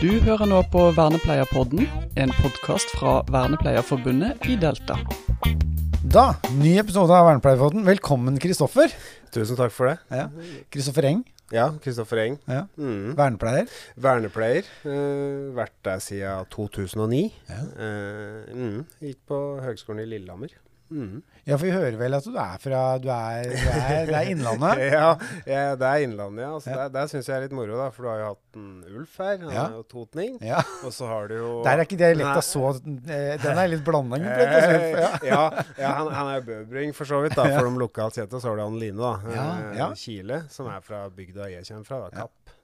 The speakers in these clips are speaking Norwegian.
Du hører nå på Vernepleierpodden, en podkast fra Vernepleierforbundet i Delta. Da, ny episode av Vernepleierpodden. Velkommen, Kristoffer. Tusen takk for det. Ja. Kristoffer Eng, Ja, Kristoffer Eng. ja. Mm. vernepleier. Vernepleier. Uh, vært der siden 2009. Ja. Uh, mm. Gikk på Høgskolen i Lillehammer. Mm. Ja, for vi hører vel at du er fra Du er, du er, det er Innlandet. ja, ja, det er Innlandet, ja. Så Ja. Der, der syns jeg er litt moro, da. For du har jo hatt en Ulf her. Han Ja. er jo totning. Ja. Og så har du jo Der er ikke dialekta så eh, Den er litt blanding. Eh, Ja. ja, ja han, han er jo bøbring for så vidt, da, for de lokalt sett, Og så har du Anne Line, da. Ja, eh. Kile, som er fra bygda jeg kommer fra, da, Kapp.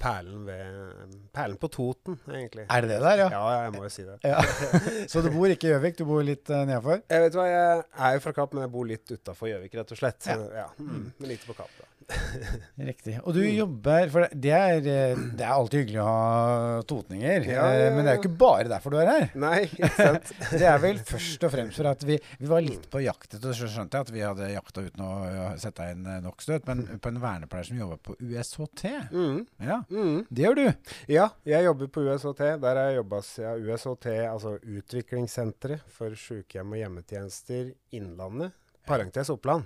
Perlen, ved, perlen på Toten, egentlig. Er det det der, ja? Ja, jeg må jo si det. ja. Så du bor ikke i Gjøvik, du bor litt uh, nedafor? Jeg vet hva, jeg er jo fra Kapp, men jeg bor litt utafor Gjøvik, rett og slett. Ja. ja. Mm, men lite på Kapp, da. Riktig. Og du jobber For det er, eh, det er alltid hyggelig å ha totninger. Ja, ja, ja, Men det er jo ikke bare derfor du er her. Nei, ikke sant? Det er vel først og fremst for at vi, vi var litt på jakt etter Så skjønte jeg at vi hadde jakta uten å sette inn eh, nok støt, men på en vernepleier som jobber på USHT. Mm, Ja, mm. det gjør du. Ja, jeg jobber på USHT. Der har jeg jobba siden USHT, altså Utviklingssenteret for sykehjem og hjemmetjenester Innlandet. Parentes Oppland.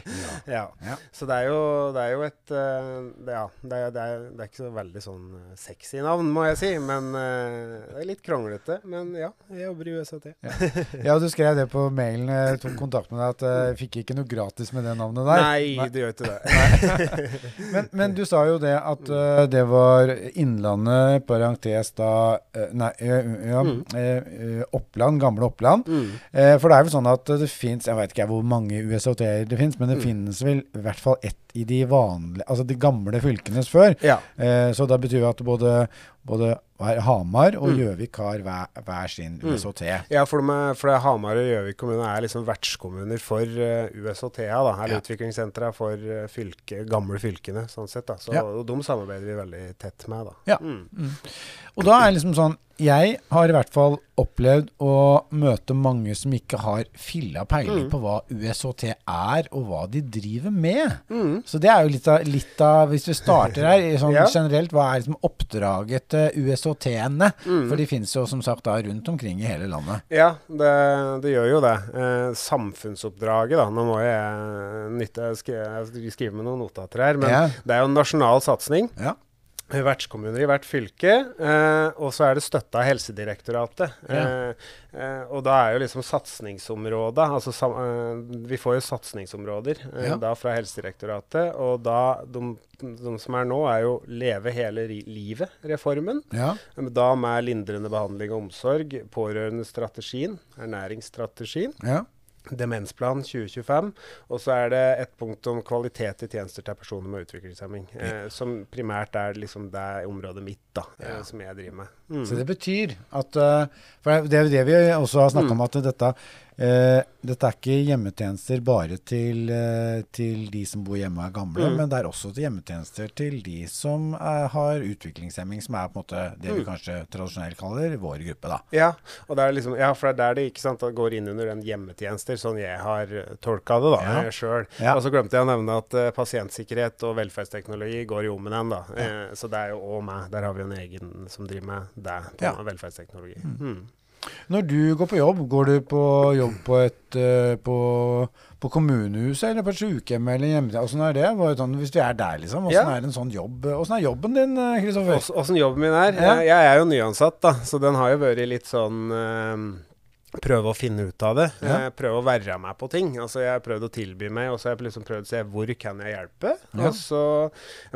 ja. Ja. Så det er jo, det er jo et eh, det, Ja, det er, det, er, det er ikke så veldig sånn eh, sexy navn, må jeg si. Men eh, det er litt kronglete. Men ja, jeg jobber i USAT. Ja, du skrev det på mailen jeg tok kontakt med deg, at jeg fikk ikke noe gratis med det navnet der. Nei, du gjør ikke det. Men, men du sa jo det at uh, det var Innlandet, parentes da uh, Nei, eh, ja, Mm. Oppland, gamle Oppland. Mm. For det er vel sånn at det fins Jeg vet ikke hvor mange USHT-er det finnes, men det Mm. finnes vel i hvert fall ett i de vanlige Altså de gamle fylkenes før. Ja. Eh, så da betyr det at både, både Hamar og Mm. Gjøvik har hver, hver sin Mm. USHT. Ja, for, de, for Hamar og Gjøvik kommune er liksom vertskommuner for uh, USHT-a, da. Eller Ja. utviklingssentra for uh, fylke, gamle fylkene, sånn sett. Så Ja. og de samarbeider vi veldig tett med, da. Ja. Mm. Og da er det liksom sånn Jeg har i hvert fall opplevd å møte mange som ikke har filla peiling Mm. på hva USHT er, og hva de driver med. Mm. Så det er jo litt av, litt av Hvis vi starter her sånn Ja. generelt, hva er liksom oppdraget til USHT-ene? Mm. For de finnes jo som sagt da rundt omkring i hele landet. Ja, det, det gjør jo det. Eh, samfunnsoppdraget, da. Nå må jeg nytte, skrive, skrive med noen notater her. Men Ja. det er jo en nasjonal satsing. Ja. Vertskommuner i hvert fylke. Eh, og så er det støtta av Helsedirektoratet. Ja. Eh, eh, og da er jo liksom satsingsområda altså sam, eh, Vi får jo satsingsområder eh, Ja. da fra Helsedirektoratet. Og da de, de som er nå, er jo Leve hele livet-reformen. Ja. Da med lindrende behandling og omsorg, pårørendestrategien, ernæringsstrategien, ja. Demensplan 2025, og så er det et punkt om kvalitet i tjenester til personer med utviklingshemming, eh, som primært er liksom det området mitt da, Ja. eh, som jeg driver med. Mm. Så det betyr at eh, For det er jo det vi også har snakka om, at dette, eh, dette er ikke hjemmetjenester bare til, eh, til de som bor hjemme og er gamle, Mm. men det er også til hjemmetjenester til de som er, har utviklingshemming, som er på en måte det vi Mm. kanskje tradisjonelt kaller vår gruppe. da. Ja, og det er liksom, ja, for det er der det ikke sant, det går inn under den hjemmetjenester, sånn jeg har tolka det da, Ja. jeg selv. Ja. Og så glemte jeg å nevne at uh, pasientsikkerhet og velferdsteknologi går jo om med den da. Eh, så det er jo også meg. Der har vi en egen som driver med det på Ja. velferdsteknologi. Mm. Når du går på jobb, går du på jobb på et eh, på, på kommunehuset eller på et sykehjem eller hjemme? Åssen er det? Sånn, hvis vi er der, liksom. Åssen Ja. er en sånn jobb? Åssen er jobben din, eh, Kristoffer? Ås- Åssen jobben min er? Ja. Jeg, jeg er jo nyansatt, da, så den har jo vært litt sånn eh, Prøve å finne ut av det. Ja. Eh, prøve å være med på ting. Altså Jeg har prøvd å tilby meg, og så har jeg liksom prøvd å se hvor kan jeg hjelpe. Ja. Og så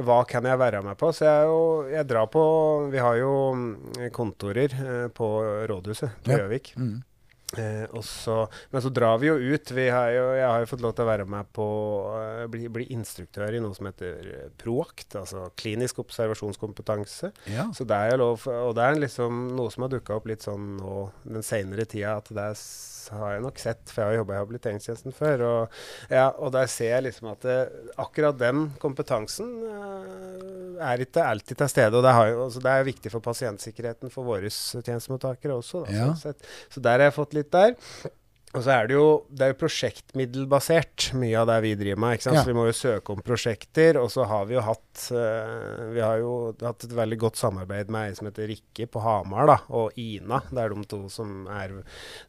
hva kan jeg være med på. Så jeg, jo, jeg drar på Vi har jo mm, kontorer eh, på rådhuset på Ja. Mm. Eh, og så, men så drar vi jo ut. Vi har jo, jeg har jo fått lov til å være med på uh, bli, bli instruktør i noe som heter eh, PROACT, altså klinisk observasjonskompetanse. Ja. Så det er jo lov, og det er liksom noe som har dukka opp litt sånn nå den senere tida, at det er, har jeg nok sett, for jeg har jobba i habiliteringstjenesten før. Og, ja, og der ser jeg liksom at det, akkurat den kompetansen eh, er ikke alltid til stede. Og det, har altså det er viktig for pasientsikkerheten for våre tjenestemottakere også. Da, Ja. sånn sett. Så der har jeg fått litt der. Og så er det jo, det er jo prosjektmiddelbasert, mye av det vi driver med. ikke sant? Ja. Så vi må jo søke om prosjekter. Og så har vi jo hatt eh, Vi har jo hatt et veldig godt samarbeid med ei som heter Rikke på Hamar, da, og Ina. Det er de to som, er,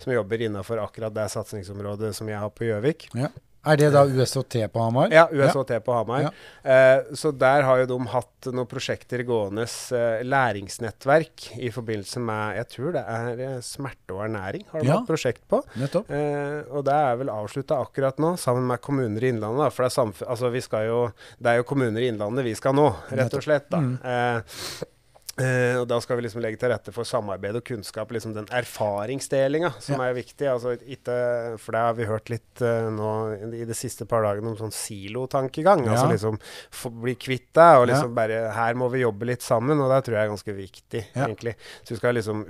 som jobber innafor akkurat det satsingsområdet som jeg har på Gjøvik. Ja. Er det da USHT på Hamar? Ja, USHT på Hamar. Ja. Eh, så der har jo de hatt noen prosjekter gående. Eh, læringsnettverk i forbindelse med Jeg tror det er eh, smerte og ernæring har de Ja. hatt prosjekt på. Nettopp. Eh, og det er vel avslutta akkurat nå, sammen med kommuner i Innlandet. For det er, altså, vi skal jo, det er jo kommuner i Innlandet vi skal nå, rett og slett. Da. Mm. Eh, og da skal vi liksom legge til rette for samarbeid og kunnskap. liksom Den erfaringsdelinga som er viktig. altså ikke, For det har vi hørt litt uh, nå i de siste par dagene om sånn silotankegang. Ja. Altså liksom få bli kvitt det, og Ja. liksom bare Her må vi jobbe litt sammen, og det tror jeg er ganske viktig, Ja. egentlig. Så vi skal liksom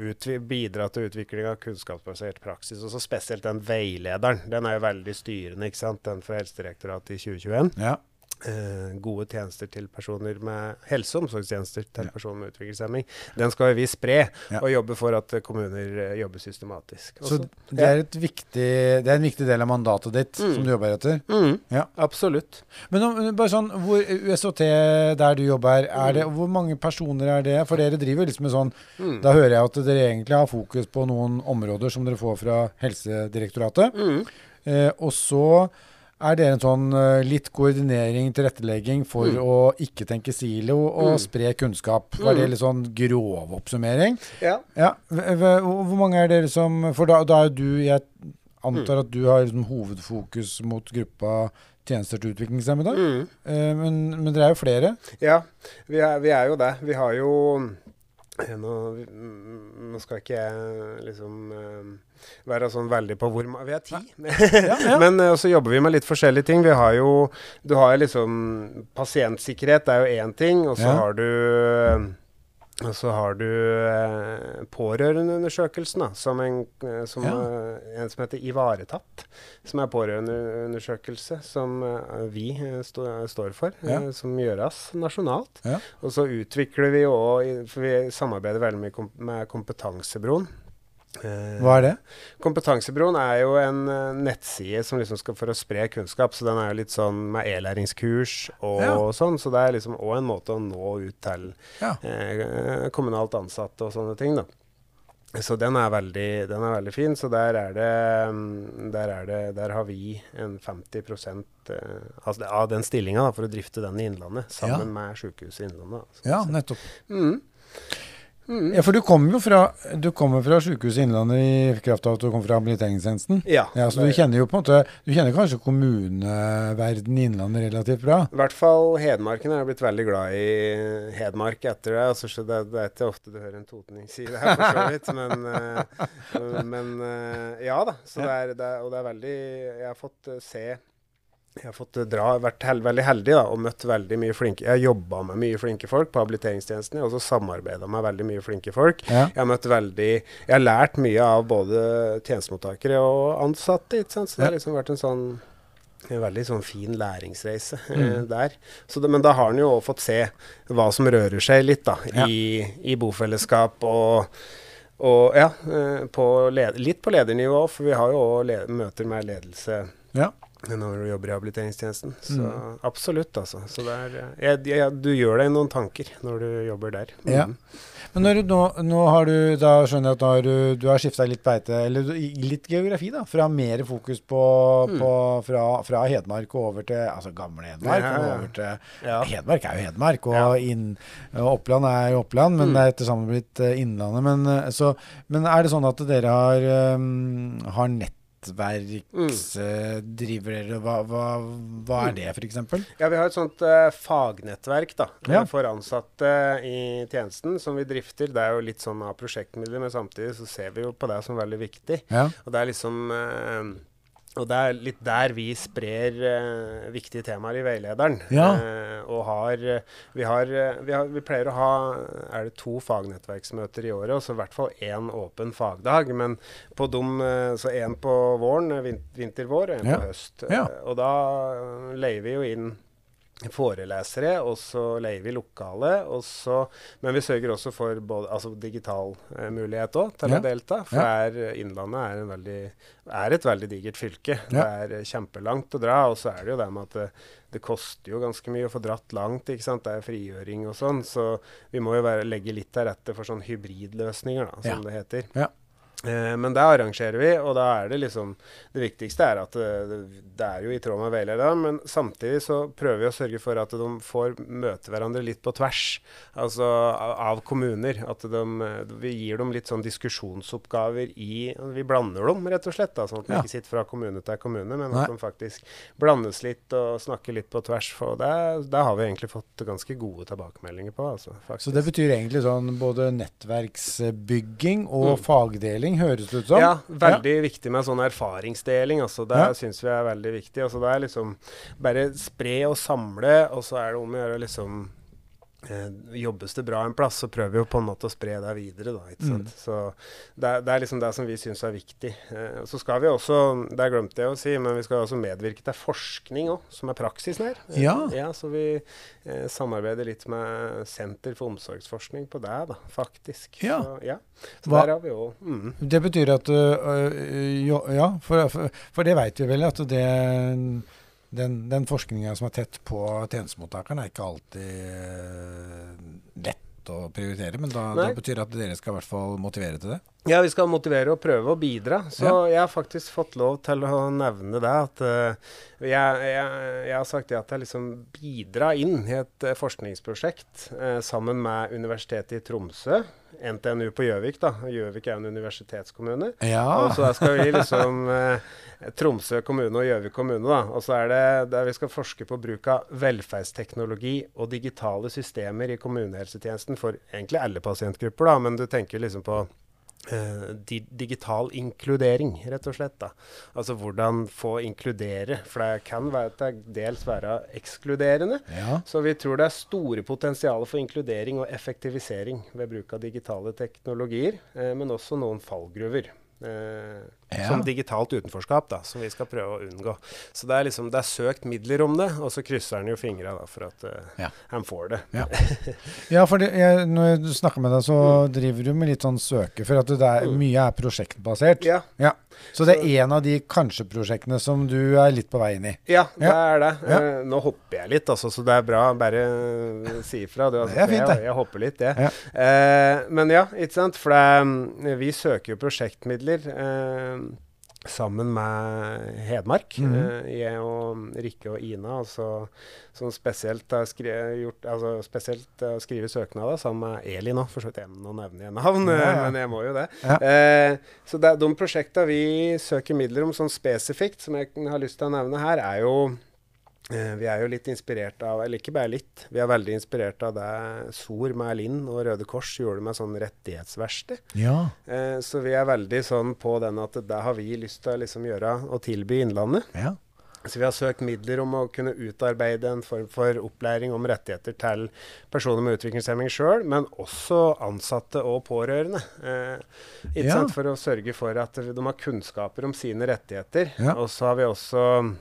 bidra til utvikling av kunnskapsbasert praksis. Og så spesielt den veilederen. Den er jo veldig styrende, ikke sant. Den fra Helsedirektoratet i 2021. Ja. Eh, gode tjenester til personer med helse- og omsorgstjenester til personer med utviklingshemming. Den skal vi spre, Ja. og jobbe for at kommuner eh, jobber systematisk. Så det er, et viktig, det er en viktig del av mandatet ditt Mm. som du jobber etter? mm, Ja. Absolutt. Men om, bare sånn, hvor USHT der du jobber, er det, hvor mange personer er det? For dere driver liksom med sånn Mm. Da hører jeg at dere egentlig har fokus på noen områder som dere får fra Helsedirektoratet. Mm. Eh, og så er dere en sånn eh, litt koordinering, tilrettelegging for Mm. å ikke tenke silo og Mm. spre kunnskap. Var det Mm. litt sånn grov oppsummering? Ja. Ja. Hvor mange er dere som For da, da er du Jeg antar Mm. at du har liksom hovedfokus mot gruppa tjenester til utviklingshemmede. Mm. Eh, men, men dere er jo flere. Ja, vi er, vi er jo det. Vi har jo nå, mm, nå skal ikke jeg liksom uh, være sånn veldig på hvor Vi er ti. ja. Men uh, så jobber vi med litt forskjellige ting. Vi har jo Du har liksom Pasientsikkerhet er jo én ting, og så Ja. har du og så har du eh, pårørendeundersøkelsen, da, som, en, eh, som, Ja. eh, en som heter Ivaretatt. Som er pårørendeundersøkelse som eh, vi eh, står for, Ja. eh, som gjøres nasjonalt. Ja. Og så utvikler vi òg For vi samarbeider veldig mye kom, med Kompetansebroen. Eh, Hva er det? Kompetansebroen er jo en eh, nettside som liksom skal for å spre kunnskap, så den er jo litt sånn med e-læringskurs og Ja. sånn. Så det er liksom òg en måte å nå ut til Ja. eh, kommunalt ansatte og sånne ting, da. Så den er veldig, den er veldig fin. Så der er det mm, Der, er det, der har vi en 50 eh, altså av den stillinga for å drifte den i Innlandet, sammen Ja. med Sykehuset Innlandet. Ja, nettopp. Mm. Mm. Ja, for du kommer jo fra Du kommer fra Sykehuset Innlandet i kraft av at du kommer fra habiliteringstjenesten. Ja, Ja, så du kjenner jo på en måte Du kjenner kanskje kommuneverden i Innlandet relativt bra? I hvert fall Hedmarken er blitt veldig glad i Hedmark etter det. Altså, så det, det er ikke ofte du hører en totning si det her, for så vidt. Men, eh, men eh, ja da. Så det er, det er, og det er veldig Jeg har fått eh, se jeg har fått eh, dra, vært held, veldig heldig da, og møtt veldig mye flinke Jeg har jobba med mye flinke folk på habiliteringstjenesten. Jeg har også samarbeida med veldig mye flinke folk. Ja. Jeg har møtt veldig Jeg har lært mye av både tjenestemottakere og ansatte. Ikke sant? Så det har liksom vært en sånn en veldig sånn fin læringsreise eh, Mm. der. Så det, men da har en jo òg fått se hva som rører seg litt da, Ja. i, i bofellesskap og og ja, eh, på led, litt på ledernivå, for vi har jo òg møter med ledelse Ja. Når du jobber i habiliteringstjenesten. Så Mm. absolutt, altså. Så er, eh, jeg, jeg, du gjør deg noen tanker når du jobber der. Ja. Mm. Men når du, nå, nå har du Da skjønner jeg at har du, du har skifta litt beite, eller litt geografi, da. Fra mer fokus på, Mm. på fra, fra Hedmark og over til Altså gamle Hedmark Ja, og ja. over til Ja. Hedmark er jo Hedmark, og, Ja. inn, og Oppland er jo Oppland, men Mm. det er etter sammen blitt eh, Innlandet. Men, eh, så, men er det sånn at dere har, um, har nettverksdriver dere? Hva, hva, hva er det, f.eks.? Ja, vi har et sånt uh, fagnettverk da, Ja. eh, for ansatte i tjenesten som vi drifter. Det er jo litt sånn av prosjektmidler, men samtidig så ser vi jo på det som veldig viktig. Ja. Og det er liksom eh, og det er litt der vi sprer uh, viktige temaer i veilederen. Ja. Uh, og har vi, har eh, vi har vi pleier å ha er det to fagnettverksmøter i året, og så i hvert fall én åpen fagdag. Men på dem, så én på våren, vinter-vår, og én Ja. på høst. Ja. Og da leier vi jo inn forelesere, og så leier vi lokale. Og så, men vi sørger også for både, altså digital eh, mulighet òg til Ja. å delta. For Ja. er, Innlandet er, en veldig, er et veldig digert fylke. Ja. Det er eh, kjempelangt å dra. Og så er det jo det med at det, det koster jo ganske mye å få dratt langt. ikke sant? Det er frigjøring og sånn. Så vi må jo være, legge litt til rette for sånn hybridløsninger, da, som det heter. Ja. Eh, men det arrangerer vi, og da er det liksom Det viktigste er at eh, det, det er jo i tråd med veilederen, men samtidig så prøver vi å sørge for at de får møte hverandre litt på tvers, altså av, kommuner. At de, eh, vi gir dem litt sånn diskusjonsoppgaver i Vi blander dem, rett og slett. Da, sånn at de Ja. ikke sitter fra kommune til kommune, men Nei. at de faktisk blandes litt og snakker litt på tvers. For det, det har vi egentlig fått ganske gode tilbakemeldinger på. Altså. Så det betyr egentlig sånn både nettverksbygging og fagdeling, høres det ut som? Ja, veldig viktig med sånn erfaringsdeling. Altså. Det Ja. syns vi er veldig viktig. Altså, det er liksom bare spre og samle, og så er det om å gjøre liksom Jobbes det bra en plass, så prøver vi jo på en måte å spre det videre. Da, ikke sant? Mm. Så det, er- det er liksom det som vi syns er viktig. Eh, så skal vi også, det glemte jeg å si, men vi skal også medvirke til forskning òg, som er praksisnær. Eh, Ja. ja. Så vi eh, samarbeider litt med Senter for omsorgsforskning på det, da, faktisk. Ja. Så, ja. så der har vi jo mm. Det betyr at øh, jo, Ja, for, for, for det veit vi vel at det den, den forskninga som er tett på tjenestemottakeren, er ikke alltid øh, lett å prioritere. Men da, da betyr det at dere skal i hvert fall motivere til det? Ja, vi skal motivere og prøve å bidra. Så jeg har faktisk fått lov til å nevne det. At uh, jeg, jeg, jeg har sagt ja til å liksom bidra inn i et eh, forskningsprosjekt uh, sammen med Universitetet i Tromsø. NTNU på Gjøvik, da. Gjøvik er en universitetskommune. Ja. Og så skal vi liksom eh, Tromsø kommune og Gjøvik kommune, da. Og så er det der vi skal forske på bruk av velferdsteknologi og digitale systemer i kommunehelsetjenesten for egentlig alle pasientgrupper, da. Men du tenker liksom på eh, di digital inkludering, rett og slett. da. Altså hvordan få inkludere. For det kan være, til dels være ekskluderende. ja. Så vi tror det er store potensialer for inkludering og effektivisering ved bruk av digitale teknologier, uh, men også noen fallgruver. Eh, Ja. Som digitalt utenforskap, da, som vi skal prøve å unngå. Så det er liksom, det er søkt midler om det, og så krysser han jo fingra for at uh, Ja. han får det. Ja. Ja, for det, jeg, når du snakker med deg, så driver du med litt sånn søke. For at det er, Mm. mye er prosjektbasert. Ja, Så det er en av de kanskje-prosjektene som du er litt på vei inn i. ja det er det. Ja. Eh, nå hopper jeg litt, altså, så det er bra. Bare eh, si ifra. du, altså, Det er fint, det. jeg, jeg hopper litt, det. Ja. Eh, men ja, ikke sant. For det, mm, vi søker jo prosjektmidler eh, sammen med Hedmark. Mm eh, jeg og Rikke og Ina, altså, som spesielt har gjort, altså, spesielt har skrevet søknader sammen med Eli nå. For så vidt jeg å nevne jeg navn, Ja, eh, ja. men jeg må jo det. Ja. Eh, så det, de prosjektene vi søker midler om sånn spesifikt, som jeg har lyst til å nevne her, er jo Eh, vi er jo litt inspirert av, eller ikke bare litt, vi er veldig inspirert av det SOR med Linn og Røde Kors gjorde med sånn rettighetsverksted. Ja. Eh, så vi er veldig sånn på den at det har vi lyst til å liksom gjøre og tilby Innlandet. ja. Så vi har søkt midler om å kunne utarbeide en form for opplæring om rettigheter til personer med utviklingshemming sjøl, men også ansatte og pårørende. Eh, ikke Ja. sant? For å sørge for at de har kunnskaper om sine rettigheter. Ja. Og så har vi også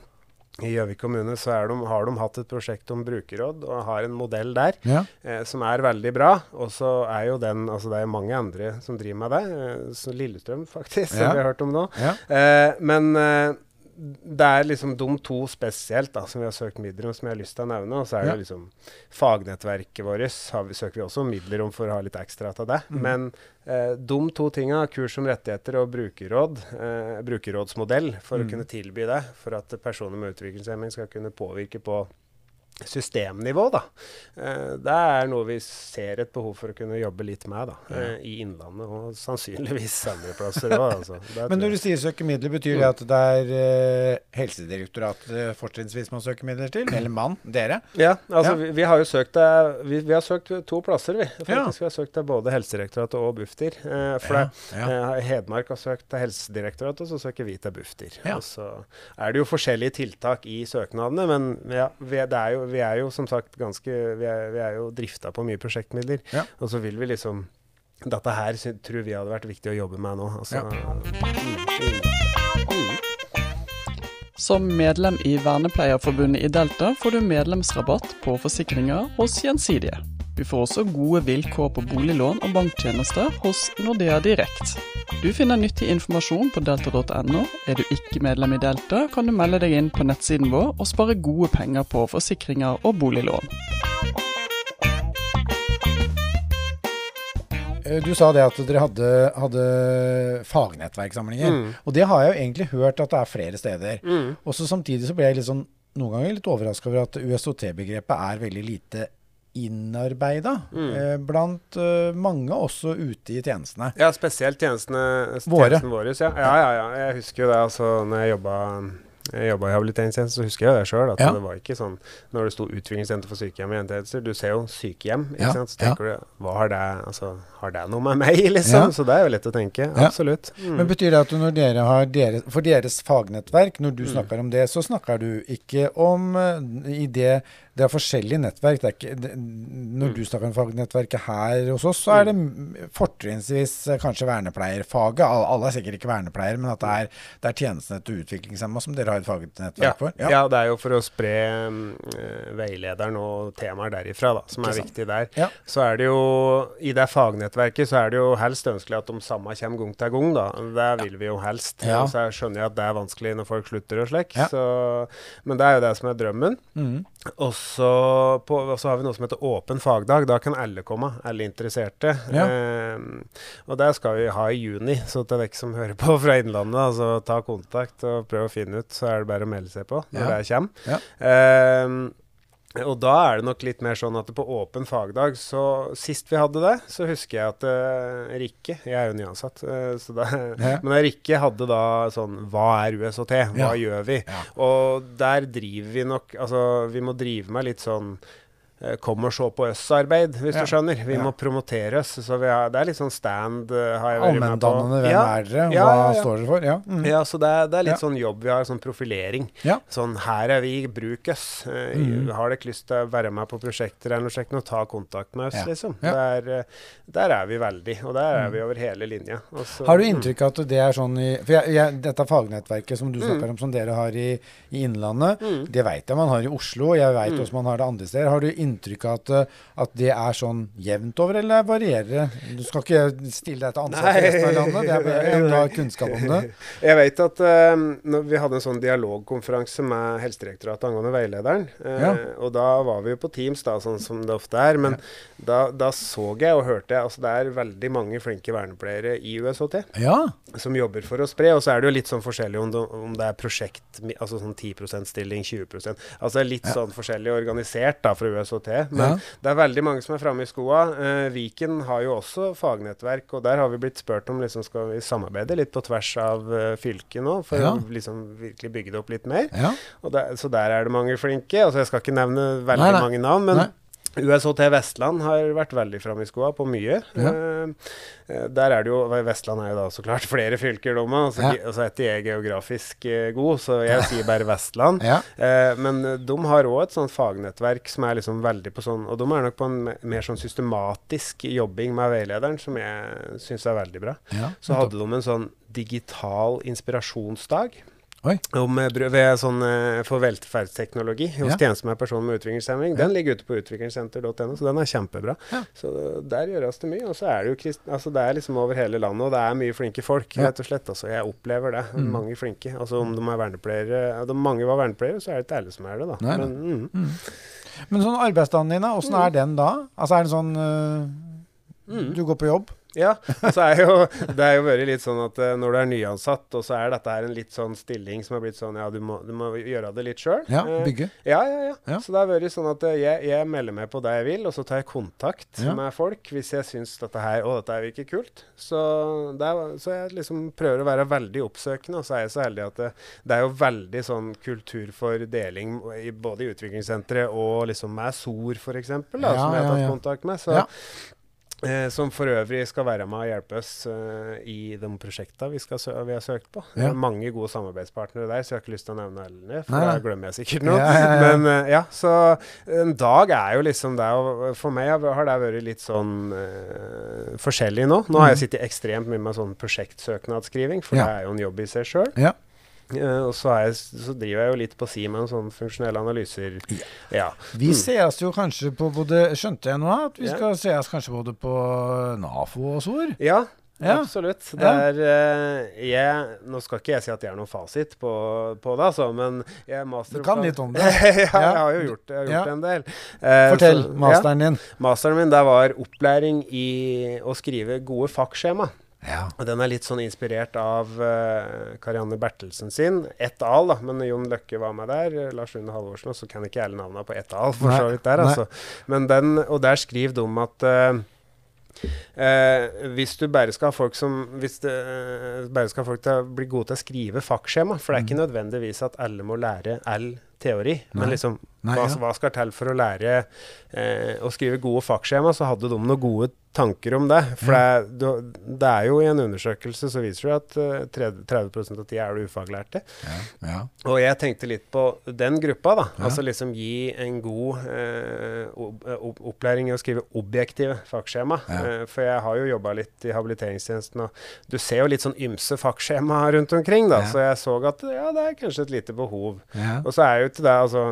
i Gjøvik kommune så de, har de hatt et prosjekt om brukerråd, og har en modell der ja. eh, som er veldig bra. Og så er jo den Altså det er mange andre som driver med det. Eh, så Lillestrøm, faktisk, Ja. som vi har hørt om nå. ja. Eh, men eh, det er liksom de to spesielt da, som vi har søkt midler om, som jeg har lyst til å nevne. Og så er Ja. det liksom fagnettverket vårt har vi, søker vi også midler om for å ha litt ekstra til det. Mm. Men eh, de to tinga, kurs om rettigheter og brukerråd, eh, brukerrådsmodell, for mm. å kunne tilby det, for at personer med utviklingshemming skal kunne påvirke på systemnivå, da. Eh, det er noe vi ser et behov for å kunne jobbe litt med da, eh, i Innlandet, og sannsynligvis andre plasser òg. Altså. Men når du sier søke midler, betyr det at det er eh, Helsedirektoratet fortrinnsvis man søker midler til? Eller mann? Dere? Ja, altså Ja. Vi, vi har jo søkt vi, vi har søkt to plasser, vi. Ja. Faktisk, Vi har søkt til både Helsedirektoratet og Bufdir. Eh, for Ja, det, ja. eh, Hedmark har søkt til Helsedirektoratet, og så søker vi til Bufdir. Ja. Og så er det jo forskjellige tiltak i søknadene, men ja, det er jo, vi er jo som sagt ganske Vi er, vi er jo drifta på mye prosjektmidler. Ja. Og så vil vi liksom Dette her tror vi hadde vært viktig å jobbe med nå. Altså, Ja. Som medlem i Vernepleierforbundet i Delta får du medlemsrabatt på forsikringer hos Gjensidige. Du får også gode vilkår på boliglån og banktjenester hos Nordea Direkt. Du finner nyttig informasjon på delta.no. Er du ikke medlem i Delta, kan du melde deg inn på nettsiden vår og spare gode penger på forsikringer og boliglån. Eh, Du sa det at dere hadde, hadde fagnettverksamlinger. Mm. Og det har jeg jo egentlig hørt at det er flere steder. Mm. Og så samtidig så ble jeg litt sånn, noen ganger litt overraska over at USOT-begrepet er veldig lite innarbeida Mm. eh, blant eh, mange, også ute i tjenestene. Ja, spesielt tjenestene, Våre. tjenesten vår. Ja. ja, ja, ja. Jeg husker jo det altså, når jeg jobba jeg jobba i habiliteringstjenesten, så husker jeg det sjøl. At Ja. det var ikke sånn når det sto utviklingssenter for sykehjem og NTS-er. Du ser jo sykehjem, ikke Ja, sant. Så tenker du hva har det Altså, har det noe med meg, liksom? Ja. Så det er jo lett å tenke. Ja. Absolutt. Mm. Men betyr det at når dere har deres, for deres fagnettverk, når du Mm. snakker om det, så snakker du ikke om eh, i det Det er forskjellige nettverk. Er ikke, det, når Mm. du snakker om fagnettverket her hos oss, så er det m- fortrinnsvis eh, kanskje vernepleierfaget. Alle, alle er sikkert ikke vernepleiere, men at det er, det er tjenestene til utviklingshemma som dere har et fagnettverk ja. for. Ja. det er jo for å spre eh, veilederen og temaer derifra, da, som er viktig der. Ja. Så er det jo I det fagnettverket så er det jo helst ønskelig at de samme kommer gang til gang, da. Det vil vi jo helst. Ja. Så jeg skjønner jeg at det er vanskelig når folk slutter og slik. Ja. Men det er jo det som er drømmen. Mm. Og så, har vi noe som heter åpen fagdag. Da kan alle komme, alle interesserte. Ja. Ehm, og det skal vi ha i juni, så til dere som hører på fra Innlandet, altså ta kontakt og prøv å finne ut, så er det bare å melde seg på når Ja. det kommer. Ja. Ehm, og da er det nok litt mer sånn at på åpen fagdag Så sist vi hadde det, så husker jeg at uh, Rikke Jeg er jo nyansatt, uh, så da, Ja. men Rikke hadde da sånn Hva er USHT? Ja. Hva gjør vi? Ja. Og der driver vi nok Altså, vi må drive med litt sånn Kom og se på oss-arbeid, hvis Ja. du skjønner. Vi Ja. må oss. Så vi har, det er litt sånn stand eh, har jeg vært med på. Allmenndannende, hvem Ja, er dere? Hva ja, står dere for? Ja. mm. ja, så det er, det er litt sånn jobb vi har, sånn profilering. Sånn her er vi, bruk oss. Eh, Mhm. Har dere lyst til å være med på prosjekter eller noe slikt, ta kontakt med oss, liksom. Der, eh, der er vi veldig, og der er Mhm. vi over hele linja. Og så- Har du inntrykk av at det er sånn i For jeg, jeg, dette fagnettverket som du Mm. snakker om, som dere har i, i Innlandet, Mm. det vet jeg man har i Oslo, og jeg vet Mm. også man har det andre steder. Har du inntrykk av at, eh, at det er sånn jevnt over, eller varierer det? Du skal ikke stille deg til ansvar for resten av landet, det er bare du har kunnskap om det. Jeg vet at uh, når vi hadde en sånn dialogkonferanse med Helsedirektoratet angående veilederen. uh, Ja. Og da var vi jo på Teams, da, sånn som det ofte er. Men da, da så jeg og hørte jeg altså det er veldig mange flinke vernepleiere i USHT Ja. som jobber for å spre. Og så er det jo litt sånn forskjellig om det, om det er prosjekt, altså sånn 10% stilling, 20% Altså litt sånn forskjellig organisert da fra USHT. Men Ja. det er veldig mange som er framme i skoa. Eh, Viken har jo også fagnettverk, og der har vi blitt spurt om liksom skal vi samarbeide litt på tvers av uh, fylket nå, for Ja. å liksom virkelig bygge det opp litt mer. ja. Og der, så der er det mange flinke. Altså Jeg skal ikke nevne veldig Nei, nei. mange navn, men Nei. USHT Vestland har vært veldig framme i skoa på mye. Ja. Eh, eh, der er det jo Vestland er jo da så klart flere fylker, de òg. Altså, Ja. altså etter jeg er geografisk eh, god, så jeg sier bare Vestland. Ja. Men de har òg et sånt fagnettverk som er liksom veldig på sånn Og de er nok på en mer sånn systematisk jobbing med veilederen, som jeg syns er veldig bra. Så hadde de en sånn digital inspirasjonsdag. Om, eh, ved sånn, eh, for velferdsteknologi hos Ja. tjenester med personer med utviklingshemming. Den ligger ute på utviklingssenter.no, så den er kjempebra. Ja. Så der gjøres det mye. Og så er det jo krist, altså det er liksom over hele landet, og det er mye flinke folk, rett og slett. Altså, jeg opplever det. Mm. Mange flinke. Altså Om de er vernepleiere Om mange var vernepleiere, så er det ikke alle som er det, da. Nei, nei. Men, mm. Men sånn arbeidsdagen din, åssen er den da? Altså er det sånn øh, Mm. Du går på jobb? Ja, Så er jo, det er jo vært litt sånn at eh, når du er nyansatt, og så er dette her en litt sånn stilling som har blitt sånn Ja, du må, du må gjøre det litt sjøl. Ja, bygge? Ja, ja, ja, Ja. Så det har vært sånn at eh, jeg, jeg melder meg på det jeg vil, og så tar jeg kontakt Ja. med folk hvis jeg syns dette her Å, dette er virker kult. Så, er, så jeg liksom prøver å være veldig oppsøkende, og så er jeg så heldig at det, det er jo veldig sånn kultur for deling i, både i utviklingssenteret og liksom med SOR, f.eks., som jeg har tatt kontakt med. Så. Eh, som for øvrig skal være med og hjelpe oss eh, i de prosjektene vi, vi har søkt på. Det er mange gode samarbeidspartnere der, så jeg har ikke lyst til å nevne alle, for Nei, da glemmer jeg sikkert noe. Ja, ja, ja. Men eh, ja, så en dag er jo liksom det og For meg har det vært litt sånn eh, forskjellig nå. Nå har jeg sittet ekstremt mye med sånn prosjektsøknadsskriving, for Mm. Ja. det er jo en jobb i seg sjøl. Ja. Eh, og så, jeg, så driver jeg jo litt på si med en sånn funksjonelle analyser. Ja. Vi Mm. sees jo kanskje på både Skjønte jeg nå at vi Ja. skal sees kanskje både på NAFO og SOR? Ja, Ja. absolutt. Det er uh, jeg, Nå skal ikke jeg si at jeg har noen fasit på, på det, altså, men jeg er master Du kan litt om det. ja, Ja. jeg har jo gjort, jeg har gjort Ja. en del. Uh, Fortell så- masteren din. Masteren min der var opplæring i å skrive gode fakkskjema. Ja. Og Den er litt sånn inspirert av uh, Karianne Bertelsen sin. Ett al, da, men Jon Løkke var med der. eh, Lars Rune Halvorsen, og så kan ikke jeg alle navnene på ett al, for så vidt der, altså. Men den, og der skriver de om at uh, Uh, hvis du bare skal ha folk som Hvis det uh, bare skal ha folk til å bli gode til å skrive fagskjema, For det er ikke nødvendigvis at alle må lære all teori. Mm. Nei. Men liksom Nei, hva, ja. hva skal til for å lære eh, å skrive gode fagskjema, Så hadde de noen gode tanker om det. For det, det er jo i en undersøkelse så viser det at eh, 30, 30 av tida er du ufaglærte. Ja. ja. Og jeg tenkte litt på den gruppa, da. Ja. Altså liksom gi en god eh, opp- opplæring i å skrive objektive fagskjema. Eh, for jeg har jo jobba litt i habiliteringstjenesten, og du ser jo litt sånn ymse fagskjema rundt omkring, da. Så jeg så at ja, det er kanskje et lite behov. Og så er jo ikke det, altså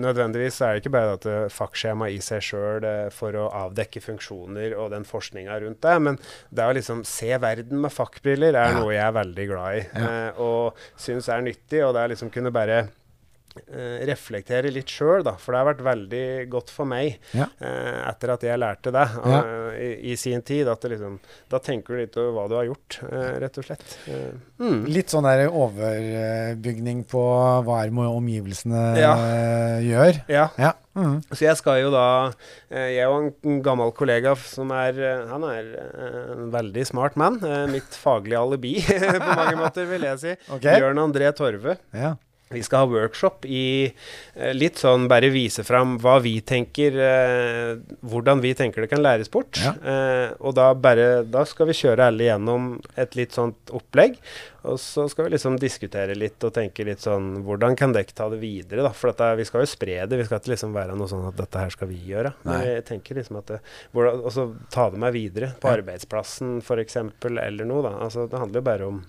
Nødvendigvis er det ikke bare at fagskjema i seg sjøl for å avdekke funksjoner og den forskninga rundt det, men det å liksom se verden med fakkbriller er Ja. noe jeg er veldig glad i. Ja. Eh, og syns er nyttig. Og det er liksom kunne bare reflektere litt sjøl, da. For det har vært veldig godt for meg Ja. eh, etter at jeg lærte det Ja. eh, i, i sin tid. At det liksom, da tenker du litt over hva du har gjort, uh, rett og slett. Uh, mm. Litt sånn der overbygning på hva er det omgivelsene Ja. eh, gjør. Ja. Ja. Mm. Så jeg skal jo da eh, Jeg og en gammel kollega som er eh, Han er eh, en veldig smart mann. eh, Mitt faglige alibi på mange måter, vil jeg si. Okay. Bjørn André Torve. Ja. Vi skal ha workshop i eh, litt sånn bare vise fram hva vi tenker eh, Hvordan vi tenker det kan læres bort. Ja. Eh, og da bare Da skal vi kjøre alle gjennom et litt sånt opplegg. Og så skal vi liksom diskutere litt og tenke litt sånn Hvordan kan dere ta det videre, da? For dette, vi skal jo spre det. Vi skal ikke liksom være noe sånn at dette her skal vi gjøre. Men jeg tenker liksom at det, hvordan, Og så ta det med videre. På Ja. arbeidsplassen f.eks. eller noe, da. Altså det handler jo bare om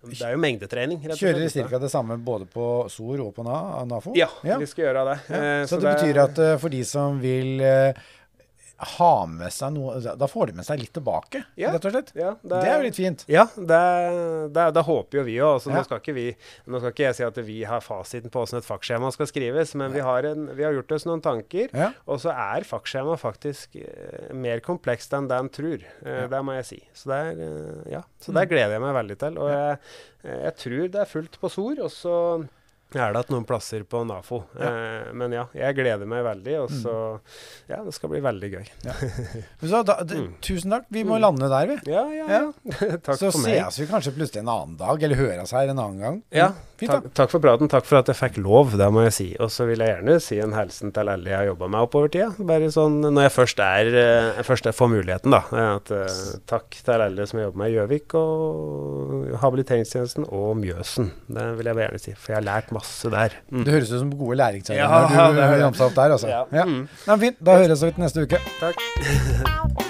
Det er jo mengdetrening. rett og slett, ca. det samme både på SOR og på NAFO? Ja, vi skal gjøre det. Ja. Så, Så, det betyr at eh, for de som vil ha med seg noe Da får de med seg litt tilbake, Ja. rett og slett. ja, Det er jo litt fint. Ja, det, det, det håper jo vi òg. Altså, Ja. nå, skal ikke vi, nå skal ikke jeg si at vi har fasiten på hvordan et fakkskjema skal skrives, men vi har, en, vi har gjort oss noen tanker. Og så er fakkskjema faktisk eh, mer komplekst enn det en tror. Eh, Det må jeg si. Så det, er, eh, ja. så det gleder jeg meg veldig til. Og jeg, jeg tror det er fullt på SOR. Og så er det at noen plasser på NAFO. Eh, men ja, jeg gleder meg veldig. Og så Ja, det skal bli veldig gøy. Så da, Mm. Tusen takk. Vi må Mm. lande der, vi. Ja, ja, ja. Takk Så for meg. sees vi kanskje plutselig en annen dag, eller høres her en annen gang. Ja, Fint, takk, takk for praten. Takk for at jeg fikk lov, det må jeg si. Og så vil jeg gjerne si en hilsen til alle jeg har jobba med oppover tida. Bare sånn når jeg først er jeg først får muligheten, da. eh, At, eh, takk til alle som jobber med i Gjøvik og habiliteringstjenesten og Mjøsen. Det vil jeg gjerne si, for jeg har lært masse der. Mm. Det høres ut som gode læringsarenaer Ja, du ramsa opp der, altså. Ja. Ja. Mm. Nei, fint. Da høres vi neste uke. Takk.